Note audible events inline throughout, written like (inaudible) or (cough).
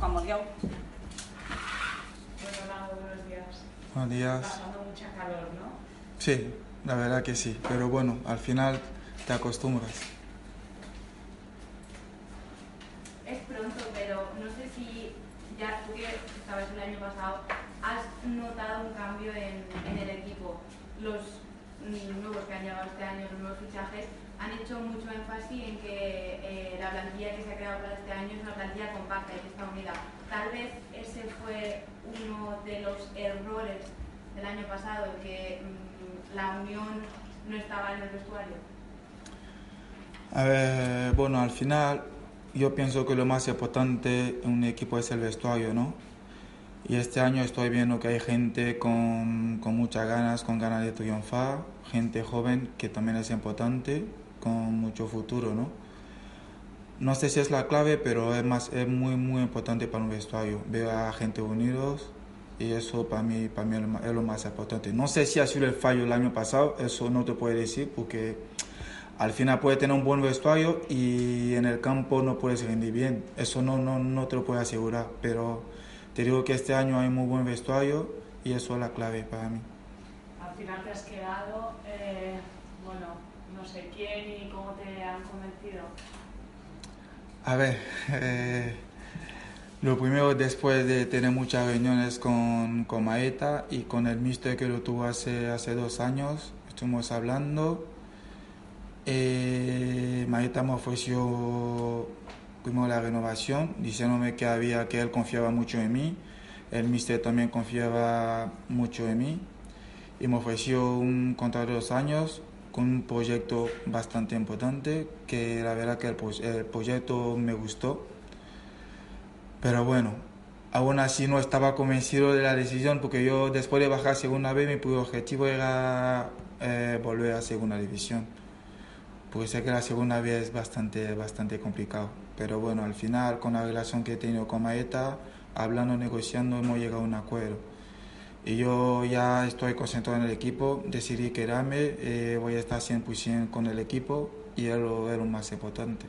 Juan Modiau, Bueno, buenos días. Buenos días. Pasando mucha calor, ¿no? Sí, la verdad que sí, pero bueno, al final te acostumbras. Es pronto, pero no sé si ya tú que estabas el año pasado, has notado un cambio en, en el equipo. Los mm, nuevos que han llegado este año, los nuevos fichajes, han hecho mucho énfasis en que eh, la plantilla que se ha creado para este año es una plantilla compacta y está unida. Tal vez ese fue uno de los errores del año pasado, que mm, la unión no estaba en el vestuario. A ver, bueno, al final yo pienso que lo más importante en un equipo es el vestuario, ¿no? Y este año estoy viendo que hay gente con, con muchas ganas, con ganas de triunfar, gente joven que también es importante, con mucho futuro, ¿no? No sé si es la clave, pero es, más, es muy, muy importante para un vestuario. Veo a gente unidos y eso para mí, para mí es lo más- importante. No sé si ha sido el fallo el año pasado, eso no te puedo decir porque al final puedes tener un buen vestuario y en el campo no puedes rendir bien. Eso no, no, no te lo puedo asegurar, pero te digo que este año hay muy buen vestuario y eso es la clave para mí. Al final te has quedado, eh, bueno, no quién y cómo te han convencido. A ver, eh, lo primero después de tener muchas reuniones con, con Maeta y con el mister que lo tuvo hace, hace dos años, estuvimos hablando. Eh, Maeta me ofreció primero la renovación, diciéndome que había que él confiaba mucho en mí, el mister también confiaba mucho en mí y me ofreció un contrato de dos años con un proyecto bastante importante que la verdad que el, pro- el proyecto me gustó. Pero bueno aún así no estaba convencido de la decisión porque yo después de bajar segunda vez mi objetivo era eh, volver a segunda división. Porque sé que la segunda vez es bastante bastante complicado. Pero bueno al final con la relación que he tenido con Maeta hablando negociando hemos llegado a un acuerdo y yo ya estoy concentrado en el equipo, decidí quedarme, eh, voy a estar 100% con el equipo y es lo, es lo más importante.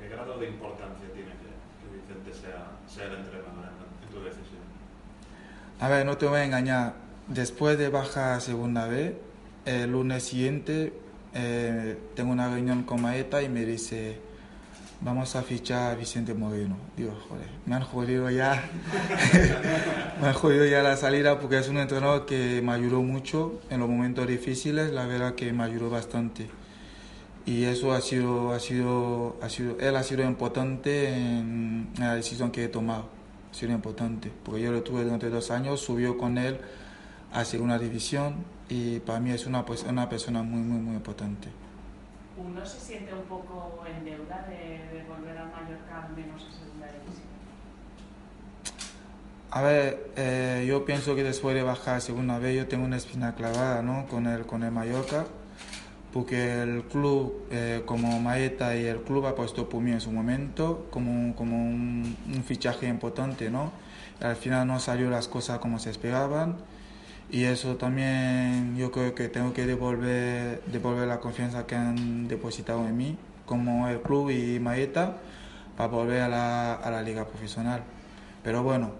¿Qué grado de importancia tiene que, Vicente sea, sea el entrenador en, tu decisión? A ver, no te voy a engañar, después de bajar a segunda vez, el lunes siguiente eh, tengo una reunión con Maeta y me dice, vamos a fichar a Vicente Moreno. Digo, joder, me han jodido ya, (laughs) me han jodido ya la salida porque es un entrenador que me ayudó mucho en los momentos difíciles, la verdad que me ayudó bastante. Y eso ha sido, ha sido, ha sido, él ha sido importante en, la decisión que he tomado. Ha sido importante, porque yo lo tuve durante dos años, subió con él a segunda división y para mí es una, pues, una persona muy, muy, muy importante. ¿Uno se siente un poco en deuda de, de volver al Mallorca al menos a segunda división? A ver, eh, yo pienso que después de bajar segunda vez yo tengo una espina clavada ¿no? con, el, con el Mallorca, porque el club, eh, como Maeta y el club apostó por mí en su momento como, como un, un fichaje importante, ¿no? Al final no salió las cosas como se esperaban y eso también yo creo que tengo que devolver, devolver la confianza que han depositado en mí, como el club y Maeta, para volver a la, a la liga profesional. Pero bueno,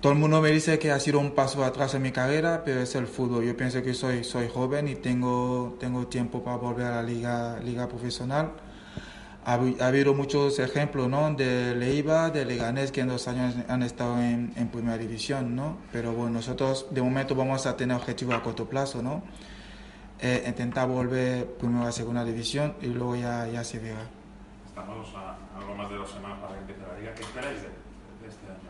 todo el mundo me dice que ha sido un paso atrás en mi carrera, pero es el fútbol. Yo pienso que soy, soy joven y tengo, tengo tiempo para volver a la liga, liga profesional. Ha, habi- ha habido muchos ejemplos ¿no? de Leiva, de Leganés, que en dos años han estado en, en primera división, ¿no? Pero bueno, nosotros de momento vamos a tener objetivos a corto plazo, ¿no? Eh, intentar volver primero a segunda división y luego ya, ya se verá. Estamos a algo más de dos semanas para que empiece la liga. ¿Qué esperáis de, de este año?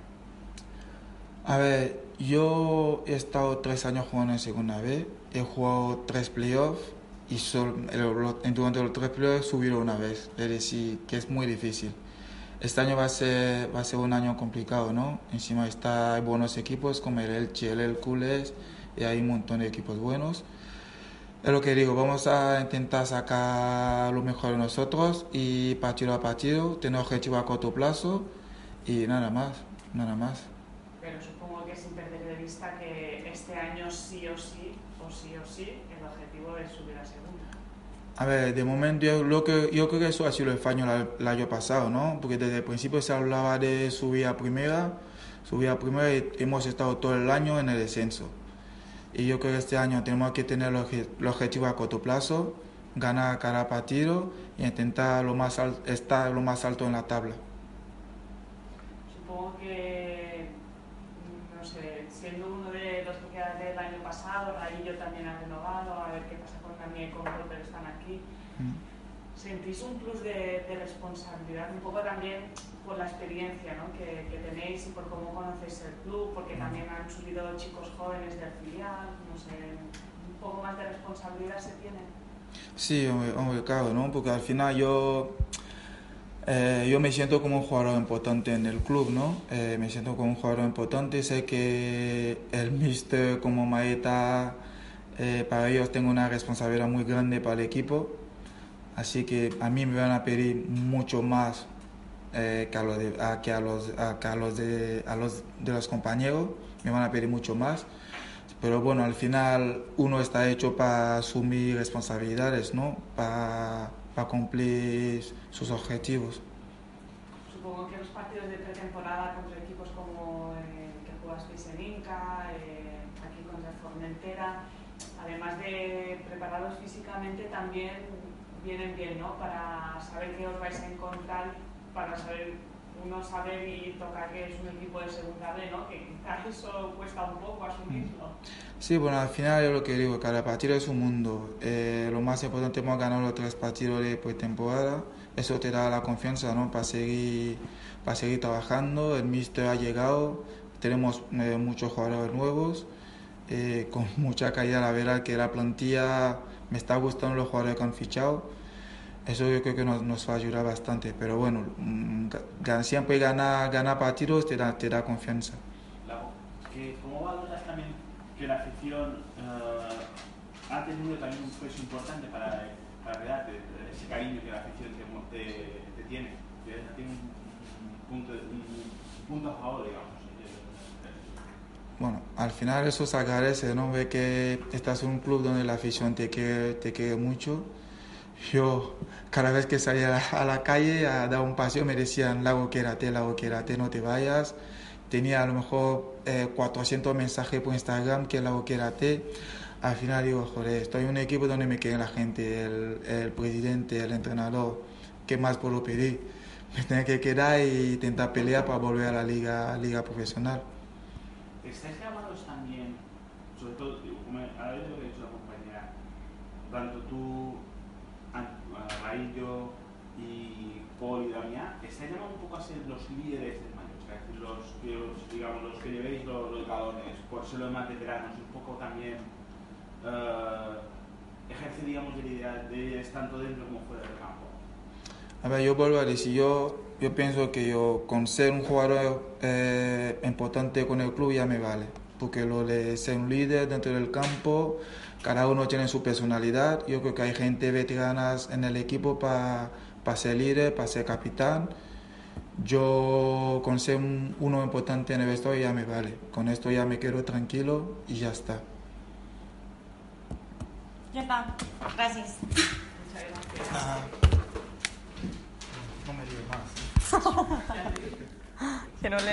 A ver, yo he estado tres años jugando en segunda B, he jugado tres playoffs y sol, el, durante tres periodos subirlo una vez, es decir, que es muy difícil. Este año va a ser, va a ser un año complicado, ¿no? Encima está, hay buenos equipos como el Elche, el Hercules, y hay un montón de equipos buenos. Es lo que digo, vamos a intentar sacar lo mejor de nosotros y partido a partido, tener objetivo a corto plazo y nada más, nada más. Pero supongo que sin perder de vista que este año sí o sí, o sí o sí, el objetivo es subir a segunda. A ver, de momento yo, lo que, yo creo que eso ha sido el fallo el año pasado, ¿no? Porque desde el principio se hablaba de subir a primera, subir a primera y hemos estado todo el año en el descenso. Y yo creo que este año tenemos que tener el objetivo a corto plazo, ganar cada partido y intentar lo más estar lo más alto en la tabla. Supongo que, no sé, siendo uno de los que quedan del año pasado, Raillo también ha renovado, a ver qué pasa con también con pero están aquí. Mm. ¿Sentís un plus de, de, responsabilidad? Un poco también por la experiencia ¿no? que, que, tenéis y por cómo conocéis el club, porque mm. también han subido chicos jóvenes del filial, no sé, un poco más de responsabilidad se tiene. Sí, hombre, claro, ¿no? Porque al final yo, eh, yo me siento como un jugador importante en el club, ¿no? Eh, me siento como un jugador importante, sé que el mister como Maeta, eh, para ellos tengo una responsabilidad muy grande para el equipo Así que a mí me van a pedir mucho más eh, que, a los que a los de los compañeros, me van a pedir mucho más. Pero bueno, al final uno está hecho para asumir responsabilidades, ¿no? Para, para cumplir sus objetivos. Supongo que los partidos de pretemporada contra equipos como eh, que jugasteis en Inca, eh, aquí contra Formentera, además de preparados físicamente, también vienen bien, ¿no? Para saber qué os vais a encontrar, para saber, uno saber y tocar que es un equipo de segunda B, ¿no? Que quizás eso cuesta un poco asumirlo. Sí, bueno, al final es lo que digo, cada partido es un mundo. Eh, lo más importante es ganar los tres partidos de temporada. Eso te da la confianza, ¿no? Para seguir, para seguir trabajando. El míster ha llegado, tenemos eh, muchos jugadores nuevos. Eh, con (laughs) mucha calidad, la verdad que la plantilla me está gustando los jugadores que han fichado. Eso yo creo que nos, nos va a ayudar bastante. Pero bueno, mm, siempre ganar, ganar partidos te da, te da confianza. ¿Cómo valoras también que la afición eh, ha tenido también un peso importante para, para ese cariño que la afición te, te, tiene? Que tiene un, punto, un punto a favor, digamos bueno, al final eso se agradece, ¿no? Ve que estás en un club donde la afición te quiere, te quiere mucho. Yo, cada vez que salía a la calle a dar un paseo, me decían, Lago, quédate, Lago, quédate, no te vayas. Tenía a lo mejor 400 eh, mensajes por Instagram que Lago, quédate. Al final digo, joder, estoy en un equipo donde me quiere la gente, el, el presidente, el entrenador, ¿qué más puedo pedir? Me tengo que quedar y intentar pelear para volver a la liga, liga profesional. ¿Estáis llamados también, sobre todo, como lo que ha dicho la compañera, tanto tú, Raillo y Paul y Damián, ¿estáis llamados un poco a ser los líderes del Mallorca? Es decir, los, los, digamos, los que llevéis los, los galones, por ser los más veteranos, un poco también uh, ejerce, digamos, de líderes tanto dentro como fuera del campo. A ver, yo vuelvo a decir, yo yo pienso que yo con ser un jugador eh, importante con el club ya me vale, porque lo de ser un líder dentro del campo, cada uno tiene su personalidad, yo creo que hay gente veterana en el equipo para ser líder, para ser capitán. Yo con ser uno importante en el vestuario ya me vale, con esto ya me quedo tranquilo y ya está. Ya está, gracias. no me digas más. (laughs) que no le